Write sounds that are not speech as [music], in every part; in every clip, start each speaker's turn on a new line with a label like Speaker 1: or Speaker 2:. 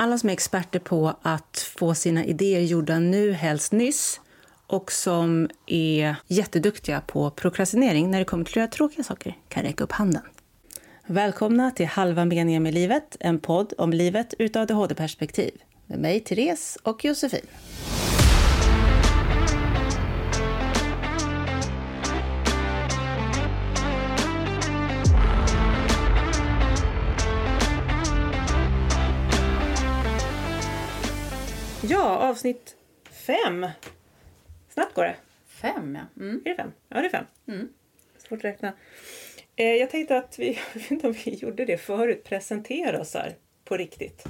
Speaker 1: Alla som är experter på att få sina idéer gjorda nu, helst nyss och som är jätteduktiga på prokrastinering när det kommer till att göra tråkiga saker kan räcka upp handen. Välkomna till Halva meningen med livet, en podd om livet ur ADHD-perspektiv med mig, Therese och Josefin. Ja, avsnitt fem. Snabbt går det.
Speaker 2: Fem, ja. Mm.
Speaker 1: Är det fem? Ja, det är fem.
Speaker 2: Mm.
Speaker 1: Svårt att räkna. Eh, jag tänkte att vi, [laughs] jag vet inte om vi gjorde det förut, presentera oss här på riktigt.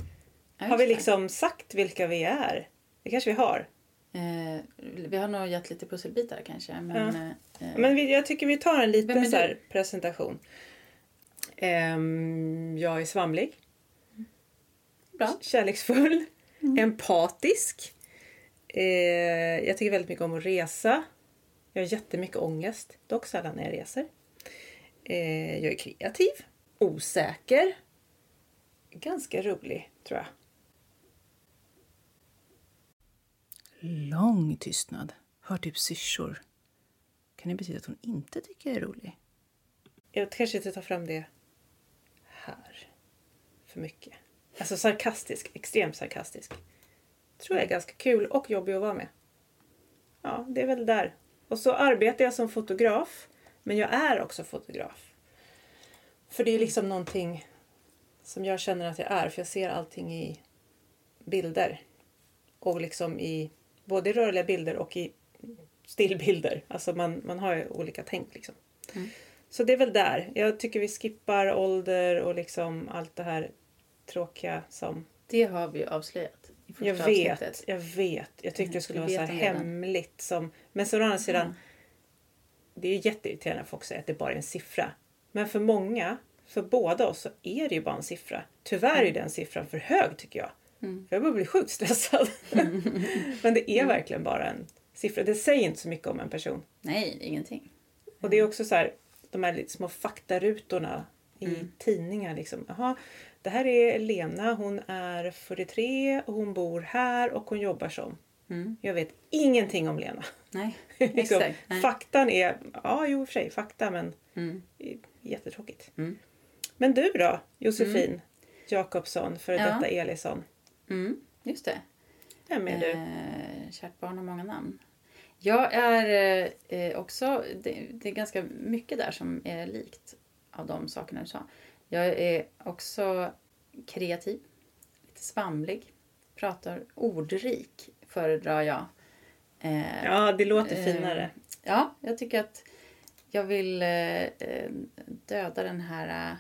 Speaker 2: Ja,
Speaker 1: har vi
Speaker 2: det.
Speaker 1: liksom sagt vilka vi är? Det kanske vi har.
Speaker 2: Eh, vi har nog gett lite pusselbitar kanske. Men,
Speaker 1: Ja.
Speaker 2: eh,
Speaker 1: Men vi, jag tycker vi tar en liten så presentation. Ehm, jag är svamlig,
Speaker 2: bra.
Speaker 1: kärleksfull,
Speaker 2: Mm.
Speaker 1: empatisk. Eh, jag tycker väldigt mycket om att resa. Jag har jättemycket ångest, dock sällan när jag reser. Eh, jag är kreativ, osäker, ganska rolig tror jag. Lång tystnad. Hör typ syrsor. Kan det betyda att hon inte tycker jag är rolig? Jag kanske inte tar fram det här för mycket. Alltså sarkastisk, extremt sarkastisk. Tror jag är ganska kul och jobbig att vara med. Ja, det är väl där. Och så arbetar jag som fotograf. Men jag är också fotograf. För det är liksom någonting som jag känner att jag är. För jag ser allting i bilder. Och liksom i både rörliga bilder och i stillbilder. Alltså man, man har ju olika tänk liksom.
Speaker 2: Mm.
Speaker 1: Så det är väl där. Jag tycker vi skippar ålder och liksom allt det här tråkiga som...
Speaker 2: Det har vi ju avslöjat i första
Speaker 1: Jag vet,
Speaker 2: avsnittet.
Speaker 1: jag vet. Jag tyckte
Speaker 2: Mm,
Speaker 1: det skulle vara så hemligt. Som... Men så å andra sidan,
Speaker 2: Mm.
Speaker 1: det är ju jätteirriterande när folk säger att det bara är en siffra. Men för många, för båda oss, så är det ju bara en siffra. Tyvärr är den siffran för hög tycker jag.
Speaker 2: Mm.
Speaker 1: För jag börjar bli sjukt stressad. [laughs] Men det är verkligen bara en siffra. Det säger inte så mycket om en person.
Speaker 2: Nej, ingenting.
Speaker 1: Och det är också så här, de här små faktarutorna i
Speaker 2: Mm.
Speaker 1: tidningar. Liksom. Jaha, det här är Lena, hon är 43 och hon bor här och hon jobbar som.
Speaker 2: Mm.
Speaker 1: Jag vet ingenting om Lena.
Speaker 2: Nej, [laughs]
Speaker 1: liksom.
Speaker 2: Nej.
Speaker 1: faktan är, ja jo i och för sig, fakta men
Speaker 2: Mm.
Speaker 1: jättetråkigt.
Speaker 2: Mm.
Speaker 1: Men du då, Josefin Jakobsson, före
Speaker 2: Ja.
Speaker 1: detta Elisson.
Speaker 2: Mm. Just det.
Speaker 1: Vem är du?
Speaker 2: Eh, kärt barn har många namn. Jag är eh, eh, också, det, det är ganska mycket där som är likt av de sakerna du sa. Jag är också kreativ, lite svamlig, pratar ordrik föredrar jag. Eh,
Speaker 1: Ja, det låter
Speaker 2: eh,
Speaker 1: finare.
Speaker 2: Ja, jag tycker att jag vill eh, eh, döda den här eh,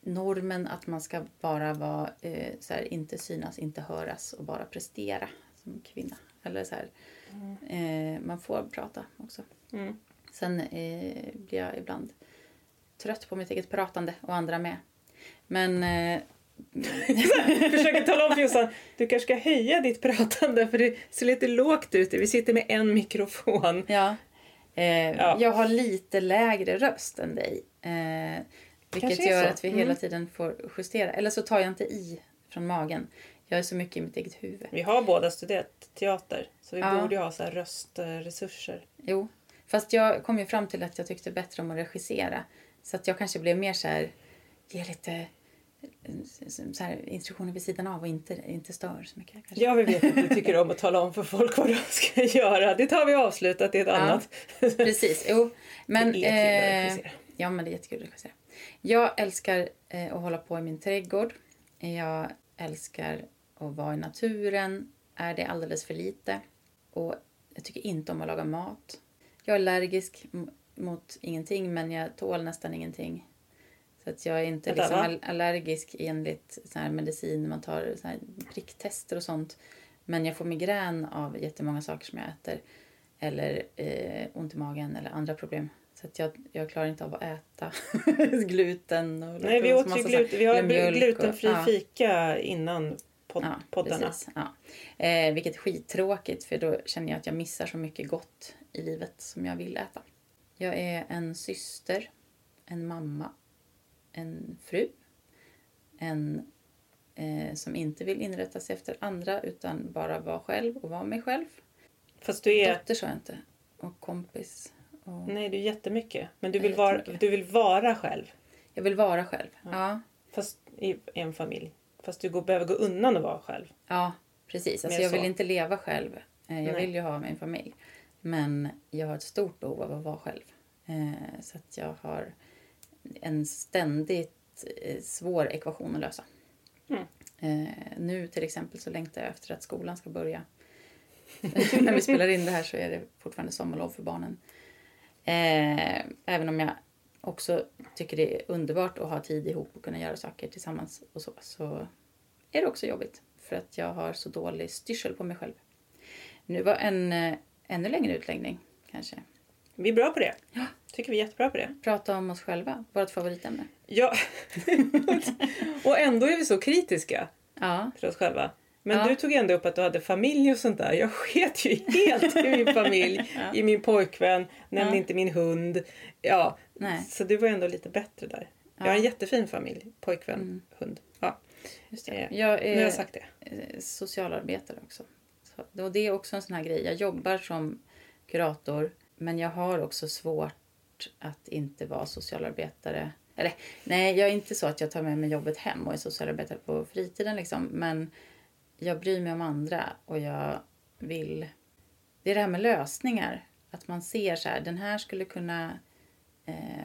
Speaker 2: normen att man ska bara vara eh, så här, inte synas, inte höras och bara prestera som kvinna. Eller så här, eh, man får prata också.
Speaker 1: Mm.
Speaker 2: Sen blir jag ibland trött på mitt eget pratande och andra med. Men eh, [laughs]
Speaker 1: Försöker tala om för Jossan, du kanske ska höja ditt pratande för det ser lite lågt ut. Vi sitter med en mikrofon.
Speaker 2: Ja. Eh,
Speaker 1: Ja.
Speaker 2: Jag har lite lägre röst än dig. Eh, vilket
Speaker 1: Kanske
Speaker 2: gör att vi
Speaker 1: Mm.
Speaker 2: hela tiden får justera. Eller så tar jag inte i från magen. Jag är så mycket i mitt eget huvud.
Speaker 1: Vi har båda studerat teater så vi
Speaker 2: Ja.
Speaker 1: borde ju ha så röstresurser.
Speaker 2: Jo. Fast jag kom ju fram till att jag tyckte bättre om att regissera. Så att jag kanske blev mer så här, ge lite så här, instruktioner vid sidan av och inte, inte stör så mycket. Kanske.
Speaker 1: Ja, vi vet att du tycker om att tala om för folk vad de ska [laughs] göra. Det tar vi avslutat, det är ett annat.
Speaker 2: Precis, jo. Men,
Speaker 1: Det är att
Speaker 2: eh,
Speaker 1: regissera.
Speaker 2: ja, men det är jättekul att regissera. Jag älskar eh, att hålla på i min trädgård. Jag älskar att vara i naturen. Är det alldeles för lite. Och jag tycker inte om att laga mat. Jag är allergisk mot ingenting, men jag tål nästan ingenting. Så att jag är inte
Speaker 1: Vänta,
Speaker 2: liksom
Speaker 1: va?
Speaker 2: allergisk enligt så här medicin, man tar så här pricktester och sånt. Men jag får migrän av jättemånga saker som jag äter. Eller eh, ont i magen eller andra problem. Så att jag, jag klarar inte av att äta [laughs] gluten och
Speaker 1: Nej, vi åt ju gluten. Vi har
Speaker 2: och-
Speaker 1: glutenfri
Speaker 2: ja.
Speaker 1: fika innan pod-
Speaker 2: Ja,
Speaker 1: poddarna.
Speaker 2: precis. Ja. Eh, vilket är skittråkigt för då känner jag att jag missar så mycket gott i livet som jag vill äta. Jag är en syster, en mamma, en fru, en eh, som inte vill inrätta sig efter andra utan bara vara själv och vara mig själv.
Speaker 1: Fast du är...
Speaker 2: Dotter sa jag inte. Och kompis. Och...
Speaker 1: Nej, du är jättemycket. Men du vill,
Speaker 2: Ja,
Speaker 1: vara, du vill vara själv.
Speaker 2: Jag vill vara själv. Ja, ja,
Speaker 1: Fast i en familj. Fast du går, behöver gå undan och vara själv.
Speaker 2: precis. Alltså,
Speaker 1: Mer
Speaker 2: jag vill
Speaker 1: så.
Speaker 2: inte leva själv. Eh, Jag
Speaker 1: Nej.
Speaker 2: vill ju ha min familj. Men jag har ett stort behov av att vara själv. Eh, Så att jag har en ständigt eh, svår ekvation att lösa.
Speaker 1: Mm.
Speaker 2: Eh, Nu till exempel så längtar jag efter att skolan ska börja. [laughs] [laughs] När vi spelar in det här så är det fortfarande sommarlov för barnen. Eh, även om jag också tycker det är underbart att ha tid ihop och kunna göra saker tillsammans och så, så är det också jobbigt. För att jag har så dålig styrsel på mig själv. Nu var en eh, ännu längre utläggning kanske.
Speaker 1: Vi är bra på det.
Speaker 2: Ja.
Speaker 1: Tycker vi är jättebra på det.
Speaker 2: Prata om oss själva, vårt favoritämne.
Speaker 1: Ja. [laughs] och ändå är vi så kritiska
Speaker 2: Ja,
Speaker 1: till oss själva. Men
Speaker 2: Ja.
Speaker 1: du tog ändå upp att du hade familj och sånt där. Jag sket ju helt i min familj, [laughs]
Speaker 2: Ja.
Speaker 1: i min pojkvän, nämnde inte min hund. Ja,
Speaker 2: nej,
Speaker 1: så du var ändå lite bättre där. Jag har en jättefin familj, pojkvän,
Speaker 2: Mm.
Speaker 1: hund. Ja,
Speaker 2: just det.
Speaker 1: Eh,
Speaker 2: Jag
Speaker 1: nu har jag
Speaker 2: är
Speaker 1: sagt det.
Speaker 2: eh, socialarbetare också. Och det är också en sån här grej. Jag jobbar som kurator, men jag har också svårt att inte vara socialarbetare. Eller nej, jag är inte så att jag tar med mig jobbet hem och är socialarbetare på fritiden liksom. Men jag bryr mig om andra och jag vill... Det är det här med lösningar. Att man ser så här, den här skulle kunna eh,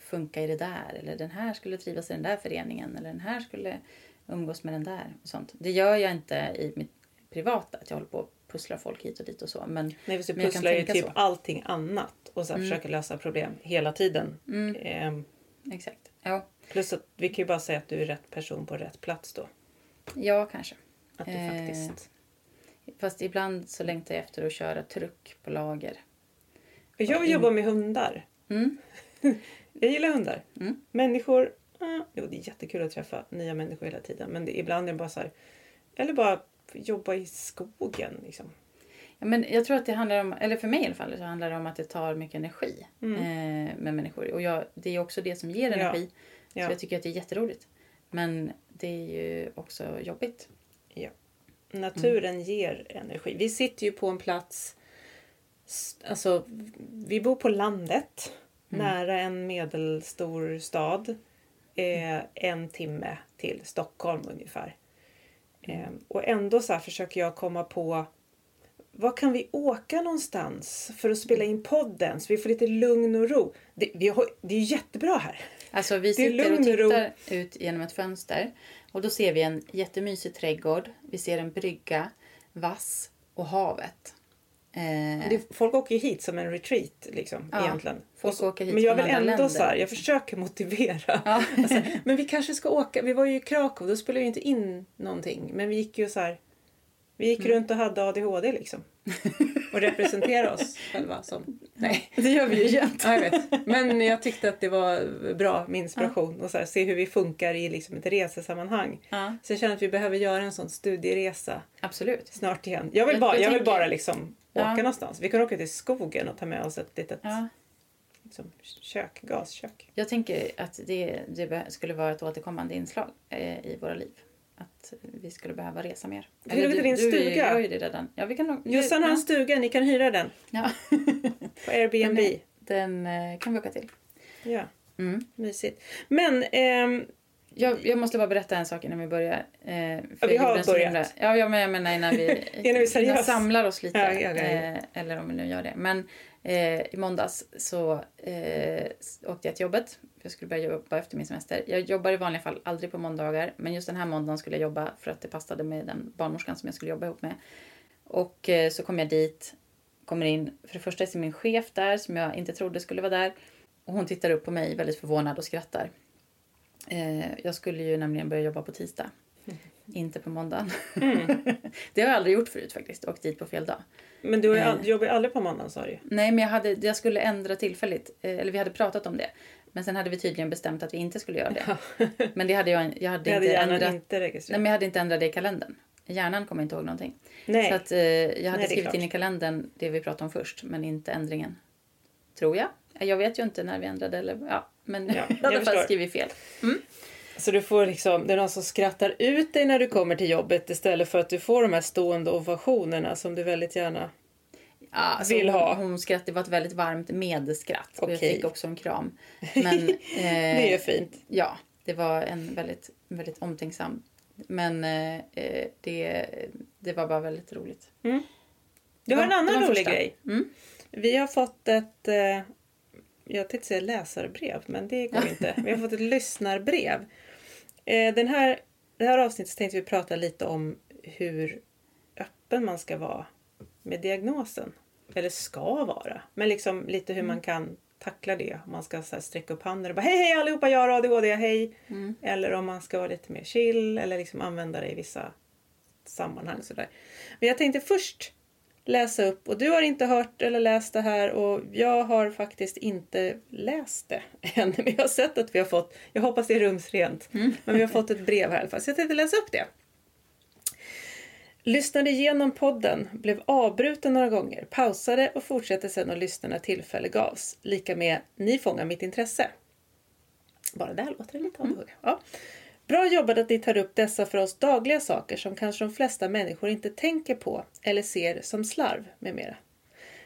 Speaker 2: funka i det där. Eller den här skulle trivas i den där föreningen. Eller den här skulle umgås med den där. Och sånt. Det gör jag inte i mitt privata. Att jag håller på och pusslar folk hit och dit och så. Men
Speaker 1: Nej, vi
Speaker 2: Men
Speaker 1: pusslar ju typ
Speaker 2: så.
Speaker 1: allting annat och så här
Speaker 2: Mm.
Speaker 1: försöker lösa problem hela tiden.
Speaker 2: mm,
Speaker 1: Ehm,
Speaker 2: exakt. Ja,
Speaker 1: plus att vi kan ju bara säga att du är rätt person på rätt plats då.
Speaker 2: ja kanske.
Speaker 1: Att du
Speaker 2: Eh,
Speaker 1: faktiskt...
Speaker 2: Fast ibland så längtar jag efter att köra truck på lager.
Speaker 1: Jag
Speaker 2: in-
Speaker 1: jobbar med hundar.
Speaker 2: Mm. [laughs]
Speaker 1: Jag gillar hundar.
Speaker 2: Mm.
Speaker 1: Människor, ah, jo det är jättekul att träffa nya människor hela tiden. Men det, ibland är det bara så här, eller bara jobba i skogen liksom.
Speaker 2: Ja, men jag tror att det handlar om, eller för mig i alla fall, så handlar det om att det tar mycket energi
Speaker 1: Mm.
Speaker 2: eh, med människor. Och jag, det är också det som ger
Speaker 1: Ja.
Speaker 2: energi. Så
Speaker 1: Ja.
Speaker 2: jag tycker att det är jätteroligt. Men det är ju också jobbigt.
Speaker 1: Naturen ger energi. Vi sitter ju på en plats, alltså vi bor på landet
Speaker 2: Mm.
Speaker 1: nära en medelstor stad. Eh, en timme till Stockholm ungefär.
Speaker 2: Mm.
Speaker 1: Eh, och ändå så försöker jag komma på var kan vi åka någonstans för att spela in podden så vi får lite lugn och ro. Det, vi har, det är jättebra här.
Speaker 2: Alltså vi sitter och
Speaker 1: lugn och ro.
Speaker 2: tittar ut genom ett fönster. Och då ser vi en jättemysig trädgård. Vi ser en brygga, vass och havet. Eh,
Speaker 1: Det, folk åker ju hit som en retreat liksom,
Speaker 2: Ja,
Speaker 1: egentligen. så- men jag vill ändå så här, jag
Speaker 2: liksom.
Speaker 1: försöker motivera.
Speaker 2: ja. [laughs]
Speaker 1: Alltså, men vi kanske ska åka. Vi var ju i Krakow, då spelade vi inte in någonting. Men vi gick ju så här. Vi gick
Speaker 2: Mm.
Speaker 1: runt och hade ADHD liksom. [laughs] Och representerade oss själva som... Nej. [laughs]
Speaker 2: det gör vi ju jämt.
Speaker 1: Ja, jag vet. Men jag tyckte att det var bra med inspiration och så här, se hur vi funkar i liksom ett resesammanhang.
Speaker 2: Ja,
Speaker 1: Så jag känner att vi behöver göra en sån studieresa
Speaker 2: absolut.
Speaker 1: snart igen. Jag vill
Speaker 2: Jag-
Speaker 1: bara,
Speaker 2: jag
Speaker 1: jag vill bara liksom åka
Speaker 2: Ja.
Speaker 1: någonstans. Vi kan åka till skogen och ta med oss ett litet
Speaker 2: Ja.
Speaker 1: liksom, kök, gaskök.
Speaker 2: Jag tänker att det, det skulle vara ett återkommande inslag eh, i våra liv. Att vi skulle behöva resa mer.
Speaker 1: Vill du till din
Speaker 2: du
Speaker 1: stuga?
Speaker 2: gör ju det redan. Ja, vi kan.
Speaker 1: Jossan har en stuga, ni kan hyra den
Speaker 2: Ja. [laughs]
Speaker 1: på Airbnb.
Speaker 2: Den, [laughs] den eh, kan vi åka till.
Speaker 1: Ja,
Speaker 2: Mm.
Speaker 1: mysigt. Men ehm,
Speaker 2: Jag, jag måste bara berätta en sak innan vi börjar. Eh, för
Speaker 1: Ja, vi
Speaker 2: jag
Speaker 1: har börjat.
Speaker 2: Ja, ja, men jag menar innan vi, [laughs]
Speaker 1: Innan vi
Speaker 2: innan samlar oss lite.
Speaker 1: Ja, ja.
Speaker 2: Eh, eller om vi nu gör det. Men eh, i måndags så eh, åkte jag till jobbet. Jag skulle börja jobba efter min semester. Jag jobbar i vanliga fall aldrig på måndagar. Men just den här måndagen skulle jag jobba för att det passade med den barnmorskan som jag skulle jobba ihop med. Och eh, så kom jag dit. Kommer in. För det första är min chef där som jag inte trodde skulle vara där. Och hon tittar upp på mig väldigt förvånad och skrattar. Eh, jag skulle ju nämligen börja jobba på tisdag. [laughs] Inte på måndagen. [laughs] det har jag aldrig gjort förut faktiskt. Åkt dit på fel dag.
Speaker 1: men du har ju
Speaker 2: Eh.
Speaker 1: jobbar aldrig på måndagen sa du ju.
Speaker 2: Nej, men jag, hade, jag skulle ändra tillfälligt. Eh, eller vi hade pratat om det. Men sen hade vi tydligen bestämt att vi inte skulle göra det. [laughs] Men det hade jag, jag hade
Speaker 1: hade
Speaker 2: inte ändrat.
Speaker 1: inte
Speaker 2: Nej,
Speaker 1: registrerat.
Speaker 2: men jag hade inte ändrat det i kalendern. Hjärnan kommer inte ihåg någonting.
Speaker 1: Nej.
Speaker 2: Så att, eh, jag hade
Speaker 1: Nej,
Speaker 2: skrivit in i kalendern det vi pratade om först, men inte ändringen. Tror jag. Jag vet ju inte när vi ändrade. Eller, ja, men
Speaker 1: Ja, [laughs]
Speaker 2: jag hade fall skrivit fel. Mm.
Speaker 1: Så du får liksom, det är någon som skrattar ut dig när du kommer till jobbet istället för att du får de här stående ovationerna som du väldigt gärna
Speaker 2: Ja, alltså
Speaker 1: Vill
Speaker 2: hon,
Speaker 1: ha.
Speaker 2: Hon skratt, det var ett väldigt varmt medskratt. Och jag fick också en kram. [laughs] Men, eh,
Speaker 1: Det är fint.
Speaker 2: Ja, det var en väldigt, väldigt omtänksam. Men eh, eh, det, det var bara väldigt roligt.
Speaker 1: Det var en
Speaker 2: det
Speaker 1: annan rolig
Speaker 2: första.
Speaker 1: grej.
Speaker 2: Mm.
Speaker 1: Vi har fått ett, eh, jag tänkte säga läsarbrev, men det går [laughs] inte. Vi har fått ett lyssnarbrev. Eh, den här, det här avsnittet tänkte vi prata lite om hur öppen man ska vara med diagnosen. Eller ska vara. Men liksom lite hur man kan tackla det. Om man ska så sträcka upp handen och bara hej hej allihopa, jag har ADHD, hej. Eller om man ska vara lite mer chill eller liksom använda det i vissa sammanhang. Sådär. Men jag tänkte först läsa upp och du har inte hört eller läst det här och jag har faktiskt inte läst det [laughs] än. Men jag har sett att vi har fått, jag hoppas det är rumsrent, men vi har fått ett brev här i alla fall. Så jag tänkte läsa upp det. Lyssnade igenom podden, blev avbruten några gånger, pausade och fortsatte sedan att lyssna när tillfälle gavs. Lika med Ni fångar mitt intresse. Bara där låter det lite ADHD. Ja. Bra jobbat att ni tar upp dessa för oss dagliga saker som kanske de flesta människor inte tänker på eller ser som slarv med mera.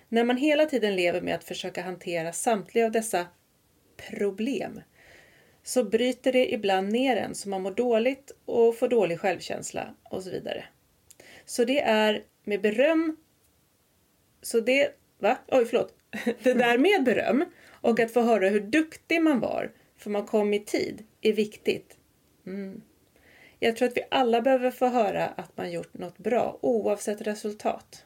Speaker 1: När man hela tiden lever med att försöka hantera samtliga av dessa problem så bryter det ibland ner en så man mår dåligt och får dålig självkänsla och så vidare. Så det är med beröm så det, va? Oj, förlåt. [laughs] Det där med beröm och att få höra hur duktig man var för man kom i tid är viktigt. Mm. Jag tror att vi alla behöver få höra att man gjort något bra oavsett resultat.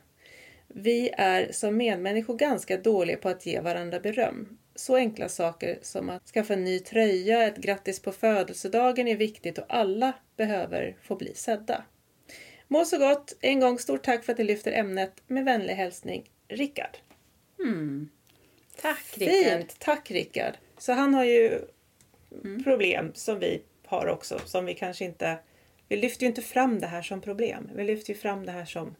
Speaker 1: Vi är som medmänniskor ganska dåliga på att ge varandra beröm. Så enkla saker som att skaffa en ny tröja, ett grattis på födelsedagen är viktigt och alla behöver få bli sedda. Må så gott! En gång stort tack för att du lyfter ämnet. Med vänlig hälsning, Rickard.
Speaker 2: Tack Rickard.
Speaker 1: Fint! Tack Rickard! Så han har ju problem som vi har också, som vi kanske inte... Vi lyfter ju inte fram det här som problem. Vi lyfter ju fram det här som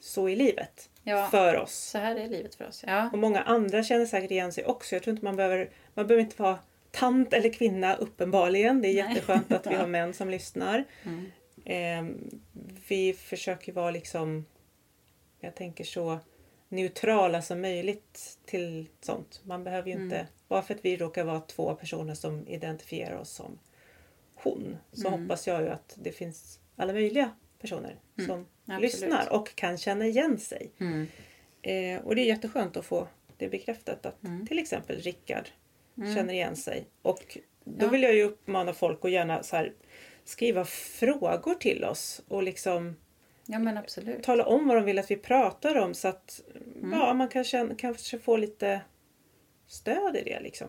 Speaker 1: så i livet.
Speaker 2: Ja.
Speaker 1: För oss.
Speaker 2: Så här är livet för oss. Ja.
Speaker 1: Och många andra känner säkert igen sig också. Jag tror inte man behöver... Man behöver inte vara tant eller kvinna uppenbarligen. Det är jätteskönt att vi har [laughs] män som lyssnar. Ehm, vi försöker vara liksom... Jag tänker så neutrala som möjligt till sånt. Man behöver ju inte... Bara för att vi råkar vara två personer som identifierar oss som hon så hoppas jag ju att det finns alla möjliga personer som
Speaker 2: absolut.
Speaker 1: lyssnar och kan känna igen sig.
Speaker 2: Mm.
Speaker 1: Eh, och det är jätteskönt att få det bekräftat att
Speaker 2: Mm.
Speaker 1: till exempel Rickard känner igen sig. Och då
Speaker 2: Ja.
Speaker 1: vill jag ju uppmana folk att gärna så här, skriva frågor till oss och liksom
Speaker 2: ja, men absolut.
Speaker 1: tala om vad de vill att vi pratar om så att
Speaker 2: Mm.
Speaker 1: ja, man kan känna, kanske få lite stöd i det. Liksom,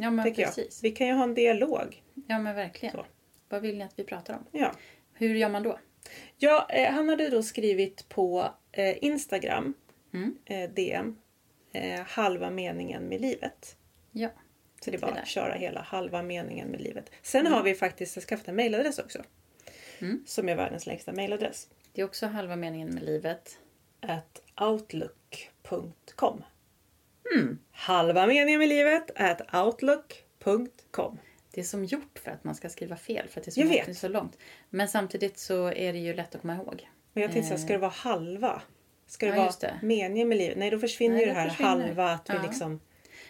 Speaker 2: Ja, men
Speaker 1: tänker jag.
Speaker 2: precis.
Speaker 1: Vi kan ju ha en dialog.
Speaker 2: Ja, men verkligen.
Speaker 1: Så.
Speaker 2: Vad vill ni att vi pratar om?
Speaker 1: Ja.
Speaker 2: Hur gör man då?
Speaker 1: Ja, eh, han hade då skrivit på eh, Instagram,
Speaker 2: Mm.
Speaker 1: eh, DM, eh, halva meningen med livet.
Speaker 2: Ja.
Speaker 1: Så det är bara att köra hela halva meningen med livet. Sen har vi faktiskt skaffat en mailadress också.
Speaker 2: Mm.
Speaker 1: Som är världens längsta mailadress.
Speaker 2: Det är också halva meningen med livet.
Speaker 1: At outlook.com
Speaker 2: Mm.
Speaker 1: Halva meningen med livet at outlook.com
Speaker 2: Det är som gjort för att man ska skriva fel för att det är så,
Speaker 1: Jag
Speaker 2: långt,
Speaker 1: vet.
Speaker 2: så långt. Men samtidigt så är det ju lätt att komma ihåg.
Speaker 1: Men jag tänkte så här, ska det vara halva? Ska det
Speaker 2: Ja,
Speaker 1: vara
Speaker 2: det.
Speaker 1: meningen med livet? Nej, då försvinner
Speaker 2: Nej,
Speaker 1: ju det här
Speaker 2: försvinner
Speaker 1: halva att vi
Speaker 2: Ja.
Speaker 1: liksom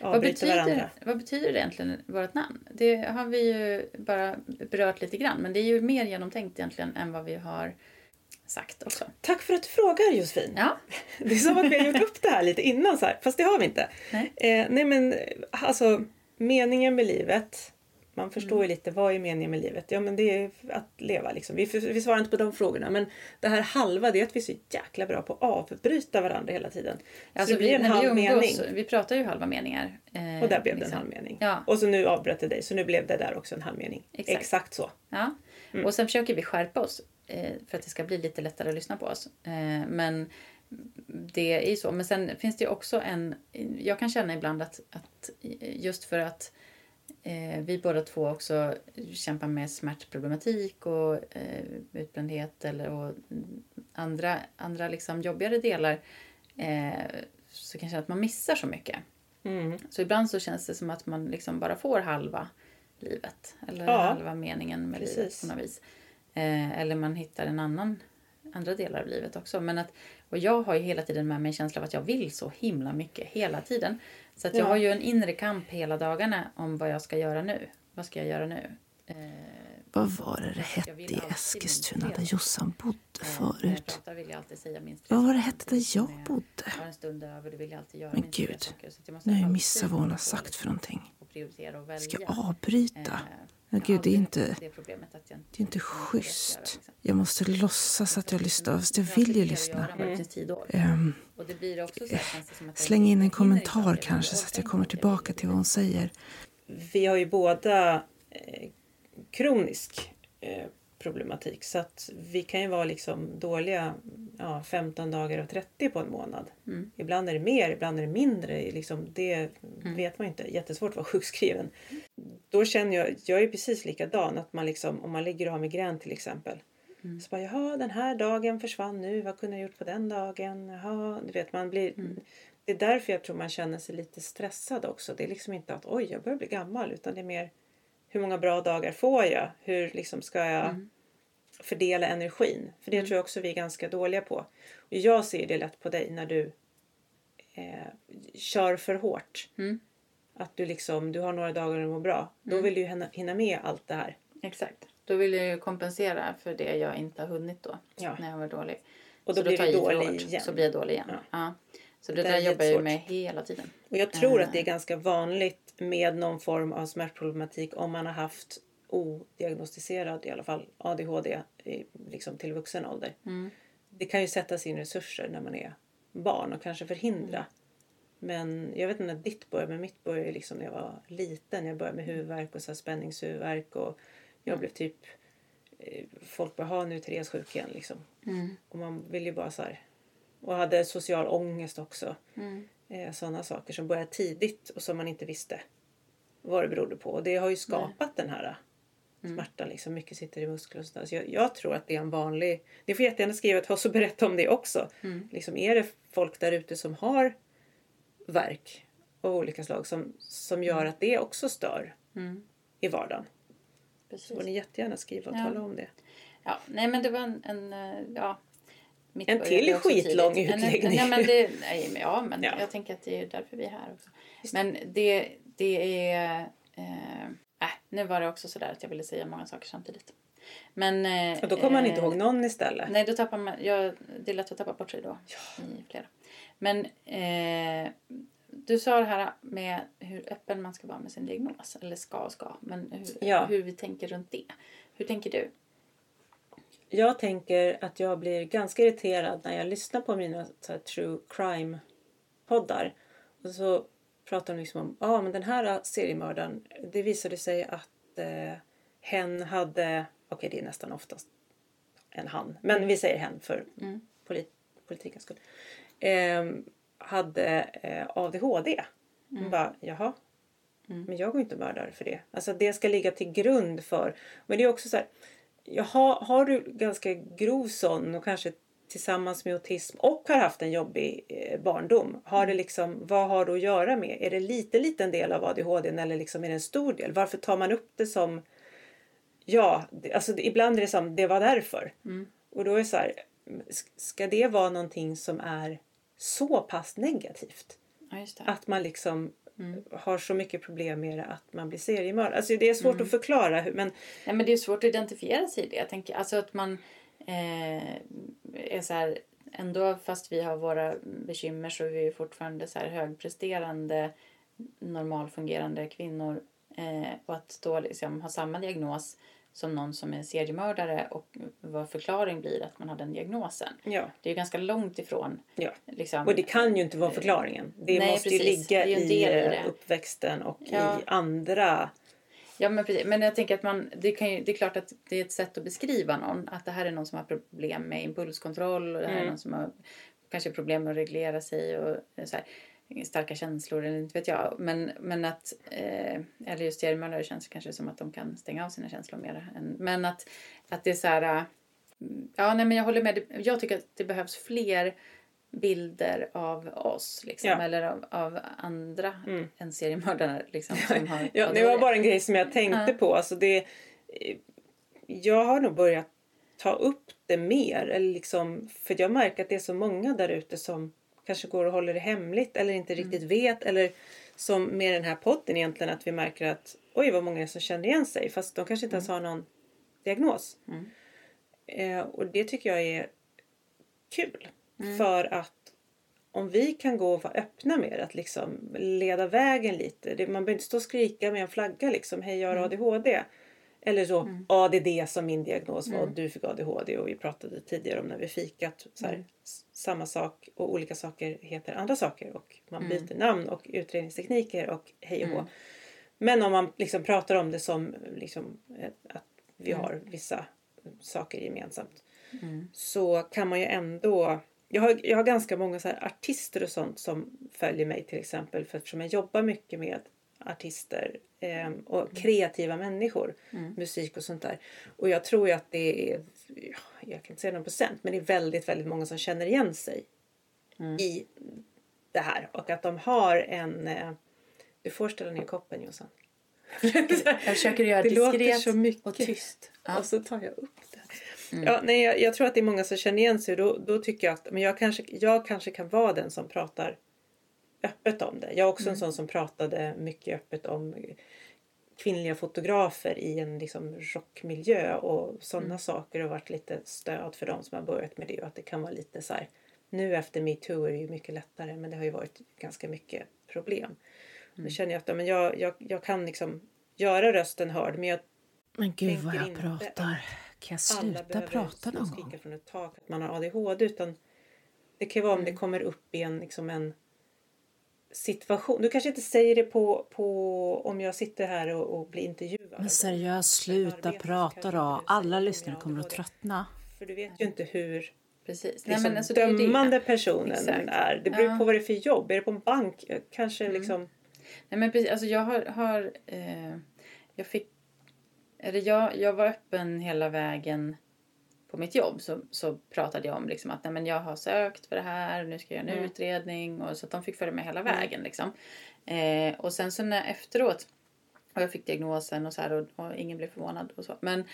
Speaker 2: Vad
Speaker 1: avbryter varandra.
Speaker 2: betyder, vad betyder det egentligen, vårt namn? Det har vi ju bara berört lite grann. Men det är ju mer genomtänkt egentligen än vad vi har sagt också.
Speaker 1: Tack för att du frågar Josefin.
Speaker 2: Ja, [laughs]
Speaker 1: Det är som att vi har gjort upp det här lite innan så här, fast det har vi inte.
Speaker 2: Nej.
Speaker 1: Eh, nej men alltså meningen med livet. Man förstår
Speaker 2: Mm.
Speaker 1: ju lite vad är meningen med livet? Ja men det är att leva liksom. Vi, vi svarar inte på de frågorna men det här halva det är att vi är så jäkla bra på att avbryta varandra hela tiden. Så
Speaker 2: alltså
Speaker 1: det blir en
Speaker 2: när vi
Speaker 1: halv
Speaker 2: umgås,
Speaker 1: mening.
Speaker 2: vi pratar ju halva meningar. eh,
Speaker 1: Och där blev det en
Speaker 2: liksom.
Speaker 1: halv mening.
Speaker 2: Ja.
Speaker 1: Och så nu avbröt det dig så nu blev det där också en halv mening.
Speaker 2: Exakt.
Speaker 1: Exakt så.
Speaker 2: Ja.
Speaker 1: Mm.
Speaker 2: Och sen försöker vi skärpa oss för att det ska bli lite lättare att lyssna på oss. Eh, men det är ju så. Men sen finns det ju också en... Jag kan känna ibland att, att just för att eh, vi båda två också kämpar med smärtproblematik och eh, utbrändhet eller och andra, andra liksom jobbigare delar eh, så kan jag känna att man missar så mycket.
Speaker 1: Mm.
Speaker 2: Så ibland så känns det som att man liksom bara får halva livet. Eller
Speaker 1: Ja.
Speaker 2: halva meningen med livet
Speaker 1: Precis.
Speaker 2: på något vis. Eh, eller man hittar en annan, andra delar av livet också. Men att, och jag har ju hela tiden med mig en känsla av att jag vill så himla mycket hela tiden. Så att jag
Speaker 1: Ja.
Speaker 2: har ju en inre kamp hela dagarna om vad jag ska göra nu. Vad ska jag göra nu? Eh,
Speaker 3: Vad var det det hette i Eskilstuna där. Jossan bodde
Speaker 2: eh,
Speaker 3: förut? Vad var det hette där jag bodde? Men gud, Nu har jag missat vad hon har sagt för någonting. Ska jag avbryta?
Speaker 2: Eh,
Speaker 3: Men
Speaker 2: jag
Speaker 3: gud, det är inte,
Speaker 2: det jag
Speaker 3: är inte schysst. Jag måste låtsas att jag lyssnar, fast jag
Speaker 2: Det finns
Speaker 3: vill ju lyssna. Ehm,
Speaker 2: jag
Speaker 3: Släng in en kommentar kanske så att jag kommer tillbaka till vad hon säger.
Speaker 1: Vi har ju båda eh, kronisk eh, problematik så att vi kan ju vara liksom dåliga ja, 15 dagar av 30 på en månad.
Speaker 2: Mm.
Speaker 1: Ibland är det mer, ibland är det mindre. Liksom, det vet man ju inte. Jättesvårt att vara [laughs] sjukskriven. Då känner jag, jag är precis likadan. Att man liksom, om man ligger och har migrän till exempel.
Speaker 2: Mm.
Speaker 1: Så bara, jaha den här dagen försvann nu. Vad kunde jag gjort på den dagen? Jaha, du vet man blir...
Speaker 2: Mm.
Speaker 1: Det är därför jag tror man känner sig lite stressad också. Det är liksom inte att oj jag börjar bli gammal. Utan det är mer hur många bra dagar får jag? Hur liksom ska jag
Speaker 2: Mm.
Speaker 1: fördela energin? För det tror jag också vi är ganska dåliga på. Och jag ser det lätt på dig när du eh, kör för hårt.
Speaker 2: Mm.
Speaker 1: Att du liksom, du har några dagar du mår bra. Då vill du ju hinna, med allt det här.
Speaker 2: Exakt. Då vill jag ju kompensera för det jag inte har hunnit då.
Speaker 1: Ja.
Speaker 2: När jag var dålig.
Speaker 1: Och då
Speaker 2: Så
Speaker 1: blir du dålig
Speaker 2: hårt,
Speaker 1: igen.
Speaker 2: Så blir jag dålig igen.
Speaker 1: Ja.
Speaker 2: Ja. Så
Speaker 1: Det
Speaker 2: det,
Speaker 1: där
Speaker 2: där
Speaker 1: är
Speaker 2: jobbar jag med hela tiden.
Speaker 1: Och jag tror
Speaker 2: Eh.
Speaker 1: att det är ganska vanligt med någon form av smärtproblematik om man har haft odiagnostiserad i alla fall ADHD i, liksom till vuxen ålder.
Speaker 2: Mm.
Speaker 1: Det kan ju sättas in resurser när man är barn och kanske förhindra. Men jag vet inte när ditt började, men mitt började liksom när jag var liten. Jag började med huvudvärk och så här spänningshuvudvärk och jag blev typ eh, folk bara, ha nu Therese sjuk igen liksom.
Speaker 2: Mm.
Speaker 1: Och man vill ju bara så här. Och hade social ångest också.
Speaker 2: Mm.
Speaker 1: Eh, Sådana saker som började tidigt och som man inte visste vad det berodde på. Och det har ju skapat den här
Speaker 2: Mm.
Speaker 1: smärtan. Liksom. Mycket sitter i muskler och sådär. Så jag, jag tror att det är en vanlig... Ni får jättegärna skriva till oss och [laughs] berätta om det också.
Speaker 2: Mm.
Speaker 1: Liksom, är det folk där ute som har verk av olika slag som, som gör att det också stör
Speaker 2: Mm.
Speaker 1: i vardagen?
Speaker 2: Precis.
Speaker 1: Så får ni jättegärna skriva och
Speaker 2: Ja.
Speaker 1: tala om det.
Speaker 2: Ja, nej men det var en, en eh, ja. mitt
Speaker 1: En till skitlång
Speaker 2: tidigt. En- en-
Speaker 1: utläggning.
Speaker 2: Nej, men det, nej, men ja, men [laughs]
Speaker 1: Ja.
Speaker 2: jag tänker att det är därför vi är här också. Men det, det är... Eh, äh, nu var det också sådär att jag ville säga många saker samtidigt. Men... Eh,
Speaker 1: Och då kommer man inte
Speaker 2: eh,
Speaker 1: ihåg någon istället.
Speaker 2: Nej, då tappar man... Ja, det är lätt att tappa bort sig då. I flera. Men eh, du sa det här med hur öppen man ska vara med sin diagnos. Eller ska och ska. Men hur,
Speaker 1: Ja.
Speaker 2: hur vi tänker runt det. Hur tänker du?
Speaker 1: Jag tänker att jag blir ganska irriterad när jag lyssnar på mina här, true crime poddar. Och så pratar de liksom om ja ah, men den här seriemördaren. Det visade sig att eh, hen hade, okej det är nästan oftast en han. Men vi säger hen för
Speaker 2: Mm.
Speaker 1: polit, politikens skull. Eh, hade eh, ADHD. Mm. Bara, jaha. Men jag går inte och mördar för det. Alltså det ska ligga till grund för. Men det är också så här. Jaha, har du ganska grov sån och kanske tillsammans med autism och har haft en jobbig eh, barndom. Har det liksom, vad har det att göra med? Är det lite liten del av ADHD eller liksom är det en stor del? Varför tar man upp det som Ja, alltså ibland är det som det var därför. Och då är det så här, ska det vara någonting som är så pass negativt?
Speaker 2: Ja.
Speaker 1: Att man liksom
Speaker 2: Mm.
Speaker 1: har så mycket problem med det att man blir seriemördare. Alltså det är svårt
Speaker 2: Mm.
Speaker 1: att förklara hur, men
Speaker 2: Nej, men det är svårt att identifiera sig i det. Jag tänker, alltså att man eh, är så här, ändå fast vi har våra bekymmer så är vi fortfarande så här högpresterande, normalfungerande kvinnor. Eh, och att då liksom ha samma diagnos som någon som är seriemördare och vad förklaring blir att man har den diagnosen.
Speaker 1: ja.
Speaker 2: Det är ju ganska långt ifrån.
Speaker 1: ja.
Speaker 2: Liksom,
Speaker 1: Och det kan ju inte vara förklaringen. Det
Speaker 2: Nej,
Speaker 1: måste ju
Speaker 2: precis.
Speaker 1: ligga
Speaker 2: ju en
Speaker 1: i,
Speaker 2: i
Speaker 1: eh, uppväxten och
Speaker 2: Ja.
Speaker 1: i andra.
Speaker 2: Ja, men precis. Men jag tänker att man, det, kan ju, det är klart att det är ett sätt att beskriva någon. Att det här är någon som har problem med impulskontroll och det här är
Speaker 1: Mm.
Speaker 2: någon som har kanske problem med att reglera sig och så här, starka känslor eller inte vet jag. Men, men att, eh, eller just seriemördare känns kanske som att de kan stänga av sina känslor mer. Än, men att, att det är så här, äh, ja nej men jag håller med. Jag tycker att det behövs fler bilder av oss liksom,
Speaker 1: Ja.
Speaker 2: eller av, av andra
Speaker 1: Mm.
Speaker 2: än seriemördare. Liksom, [laughs] som har
Speaker 1: Ja, det var bara en grej som jag tänkte
Speaker 2: Ja.
Speaker 1: på. Alltså det, jag har nog börjat ta upp det mer. Eller liksom, för jag märker att det är så många där ute som kanske går och håller det hemligt eller inte
Speaker 2: Mm.
Speaker 1: riktigt vet. Eller som med den här podden egentligen att vi märker att oj vad många som känner igen sig. Fast de kanske inte ens har någon diagnos.
Speaker 2: Mm.
Speaker 1: Eh, och det tycker jag är kul.
Speaker 2: Mm.
Speaker 1: För att om vi kan gå och vara öppna med att liksom leda vägen lite. Det, man behöver inte stå och skrika med en flagga liksom. Hej jag har ADHD. Eller så
Speaker 2: Mm.
Speaker 1: ADD som min diagnos var och du fick ADHD och vi pratade tidigare om när vi fikat. Så här,
Speaker 2: Mm.
Speaker 1: Samma sak och olika saker heter andra saker och man
Speaker 2: Mm.
Speaker 1: byter namn och utredningstekniker och hej och hå. Men om man liksom pratar om det som liksom, eh, att vi har vissa saker gemensamt
Speaker 2: Mm.
Speaker 1: så kan man ju ändå... Jag har, jag har ganska många så artister och sånt som följer mig till exempel för eftersom jag jobbar mycket med artister eh, och kreativa människor, musik och sånt där. Och jag tror ju att det är, ja, jag kan inte säga någon procent, men det är väldigt, väldigt många som känner igen sig i det här och att de har en... Eh, du får ställa ner koppen Jossan. [laughs]
Speaker 2: Jag försöker göra
Speaker 1: Det låter
Speaker 2: diskret
Speaker 1: så mycket.
Speaker 2: och tyst. Ja.
Speaker 1: Och så tar jag upp det. Ja, nej, jag, jag tror att det är många som känner igen sig. Då, då tycker jag att men jag, kanske, jag kanske kan vara den som pratar öppet om det. Jag är också en sån som pratade mycket öppet om kvinnliga fotografer i en liksom rockmiljö och sådana saker och varit lite stöd för dem som har börjat med det och att det kan vara lite så här nu efter metoo är det ju mycket lättare men det har ju varit ganska mycket problem. Nu känner jag att men jag, jag, jag kan liksom göra rösten hörd men jag
Speaker 3: Men gud vad jag
Speaker 1: inte
Speaker 3: pratar. Kan jag
Speaker 1: alla
Speaker 3: sluta
Speaker 1: behöver
Speaker 3: prata någon
Speaker 1: skrika
Speaker 3: gång?
Speaker 1: från ett tak att man har ADHD utan det kan ju vara om
Speaker 2: Mm.
Speaker 1: det kommer upp i en, liksom en situation. Du kanske inte säger det på, på om jag sitter här och, och blir intervjuad.
Speaker 3: Men seriöst, sluta prata då. Alla lyssnare kommer att tröttna.
Speaker 1: För du vet ju inte hur
Speaker 2: Precis. Nej,
Speaker 1: liksom,
Speaker 2: men alltså, det är ju det.
Speaker 1: dömande personen
Speaker 2: Exakt.
Speaker 1: är. Det beror
Speaker 2: Ja.
Speaker 1: på vad det är för jobb. Är det på en bank? Kanske
Speaker 2: Mm.
Speaker 1: liksom...
Speaker 2: Nej, men precis, alltså jag har... har eh, jag fick... Eller jag, jag var öppen hela vägen på mitt jobb. Så, så pratade jag om liksom att nej, men jag har sökt för det här. Nu ska jag göra en
Speaker 1: Mm.
Speaker 2: utredning. Och, så att de fick följa med hela vägen. Liksom. Eh, och sen så när efteråt... Och jag fick diagnosen och så här. Och, och ingen blev förvånad och så. Men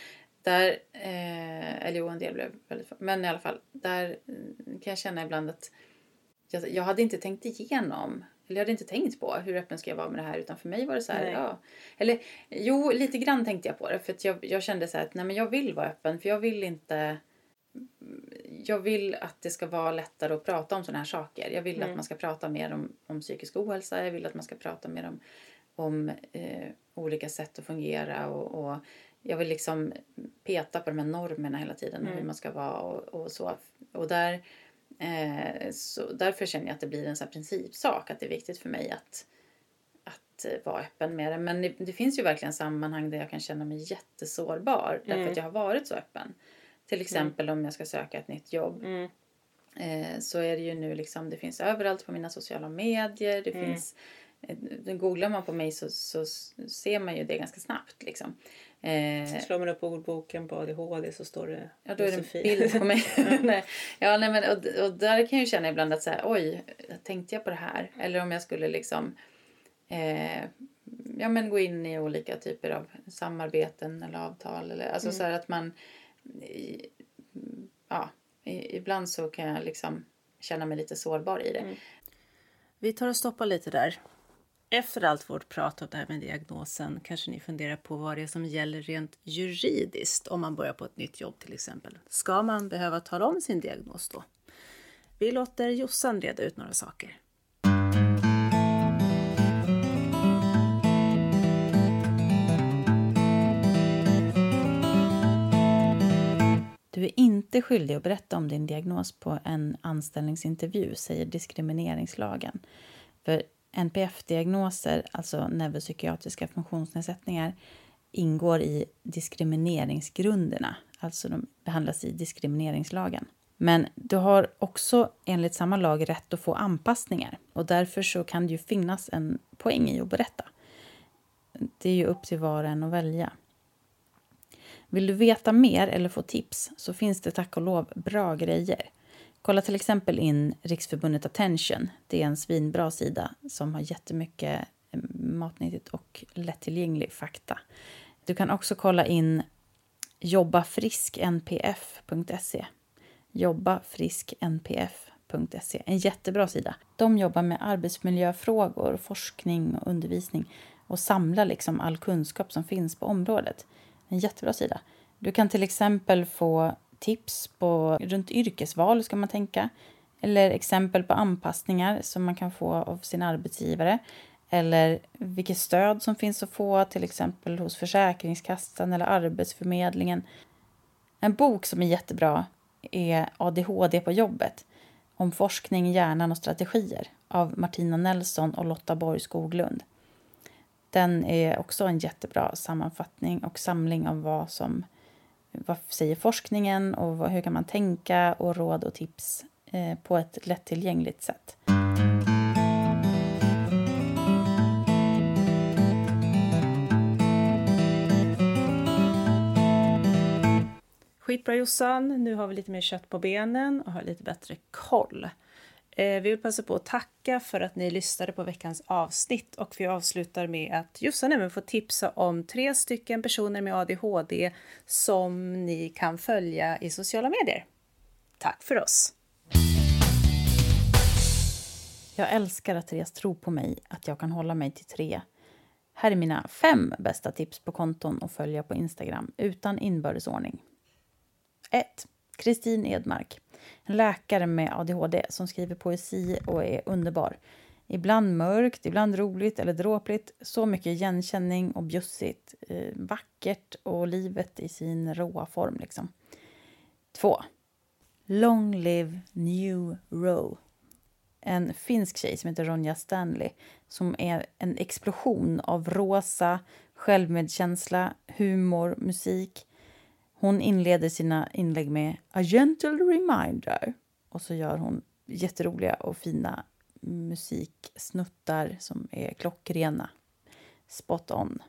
Speaker 2: där... Eh, eller jo, en del blev väldigt för- Men i alla fall. Där mm, kan jag känna ibland att jag, jag hade inte tänkt igenom, eller jag hade inte tänkt på hur öppen ska jag vara med det här utan för mig var det så här, ja. Eller jo, lite grann tänkte jag på det för att jag, jag kände så här att nej men jag vill vara öppen för jag vill inte jag vill att det ska vara lättare att prata om sådana här saker. Jag vill att man ska prata mer om, om psykisk ohälsa. Jag vill att man ska prata mer om, om eh, olika sätt att fungera. Och, och jag vill liksom peta på de här normerna hela tiden. Hur man ska vara och, och så. Och där, så därför känner jag att det blir en sån principsak. Att det är viktigt för mig att, att eh, vara öppen med det. Men det, det finns ju verkligen sammanhang där jag kan känna mig jättesårbar. Därför att jag har varit så öppen. Till exempel om jag ska söka ett nytt jobb.
Speaker 1: Mm.
Speaker 2: Eh, så är det ju nu liksom, det finns överallt på mina sociala medier. Det
Speaker 1: Mm.
Speaker 2: finns, eh, googlar man på mig så, så ser man ju det ganska snabbt liksom. Eh,
Speaker 1: Slår man upp ordboken på ADHD så står det
Speaker 2: Ja, då är det en bild på mig. [laughs] [laughs] nej. Ja, nej, men, och, och där kan jag ju känna ibland att så här, oj, tänkte jag på det här? Eller om jag skulle liksom eh, ja, men gå in i olika typer av samarbeten eller avtal. Eller, alltså så här att man i, ja, i, ibland så kan jag liksom känna mig lite sårbar i det.
Speaker 3: Vi tar och stoppar lite där. Efter allt vårt prat om det här med diagnosen kanske ni funderar på vad det är som gäller rent juridiskt om man börjar på ett nytt jobb till exempel. Ska man behöva tala om sin diagnos då? Vi låter Jossan reda ut några saker.
Speaker 2: Du är inte skyldig att berätta om din diagnos på en anställningsintervju, säger diskrimineringslagen. För NPF-diagnoser, alltså neuropsykiatriska funktionsnedsättningar, ingår i diskrimineringsgrunderna, alltså de behandlas i diskrimineringslagen. Men du har också enligt samma lag rätt att få anpassningar och därför så kan det ju finnas en poäng i att berätta. Det är ju upp till var och en att välja. Vill du veta mer eller få tips så finns det tack och lov bra grejer. Kolla till exempel in Riksförbundet Attention. Det är en svinbra sida som har jättemycket eh, matnyttigt och lättillgänglig fakta. Du kan också kolla in jobbafrisknpf.se. Jobbafrisknpf.se. En jättebra sida. De jobbar med arbetsmiljöfrågor, forskning och undervisning och samlar liksom all kunskap som finns på området. En jättebra sida. Du kan till exempel få tips på runt yrkesval ska man tänka. Eller exempel på anpassningar som man kan få av sin arbetsgivare. Eller vilket stöd som finns att få till exempel hos Försäkringskassan eller Arbetsförmedlingen. En bok som är jättebra är ADHD på jobbet om forskning, hjärnan och strategier av Martina Nelson och Lotta Borg Skoglund. Den är också en jättebra sammanfattning och samling av vad som vad säger forskningen och vad, hur kan man tänka och råd och tips eh, på ett lättillgängligt sätt.
Speaker 3: Skitbra Jossan, nu har vi lite mer kött på benen och har lite bättre koll. Eh, vi vill passa på att tacka för att ni lyssnade på veckans avsnitt och vi avslutar med att Jossan även får tipsa om tre stycken personer med ADHD som ni kan följa i sociala medier. Tack för oss!
Speaker 2: Jag älskar att Therese tror på mig, att jag kan hålla mig till tre. Här är mina fem bästa tips på konton att följa på Instagram utan inbördesordning. 1. Kristin Edmark. En läkare med ADHD som skriver poesi och är underbar. Ibland mörkt, ibland roligt eller dråpligt. Så mycket igenkänning och bjussigt. Eh, vackert och livet i sin råa form. Liksom. 2. Long live New Row. En finsk tjej som heter Ronja Stanley som är en explosion av rosa, självmedkänsla, humor, musik hon inleder sina inlägg med A gentle reminder och så gör hon jätteroliga och fina musiksnuttar som är klockrena. Spot on.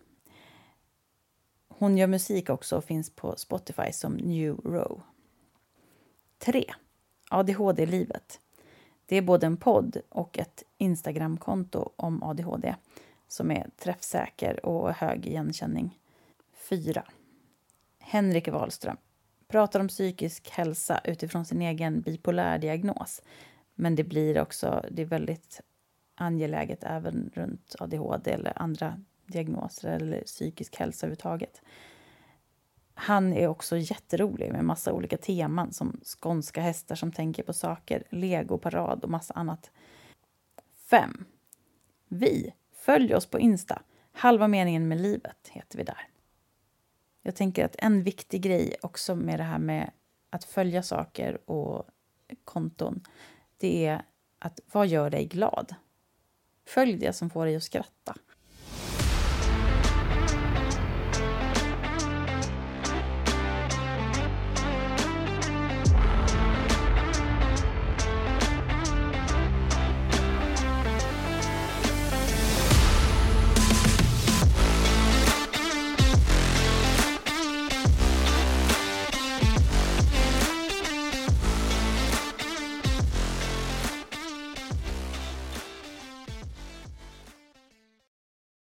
Speaker 2: Hon gör musik också och finns på Spotify som New Row. 3. ADHD-livet. Det är både en podd och ett Instagramkonto om ADHD som är träffsäker och hög igenkänning. 4. Henrik Wahlström pratar om psykisk hälsa utifrån sin egen bipolär diagnos. Men det blir också det är väldigt angeläget även runt ADHD eller andra diagnoser eller psykisk hälsa överhuvudtaget. Han är också jätterolig med massa olika teman som skånska hästar som tänker på saker, legoparad och massa annat. 5. Vi. Följ oss på Insta. Halva meningen med livet heter vi där. Jag tänker att en viktig grej också med det här med att följa saker och konton, det är att vad gör dig glad? Följ det som får dig att skratta.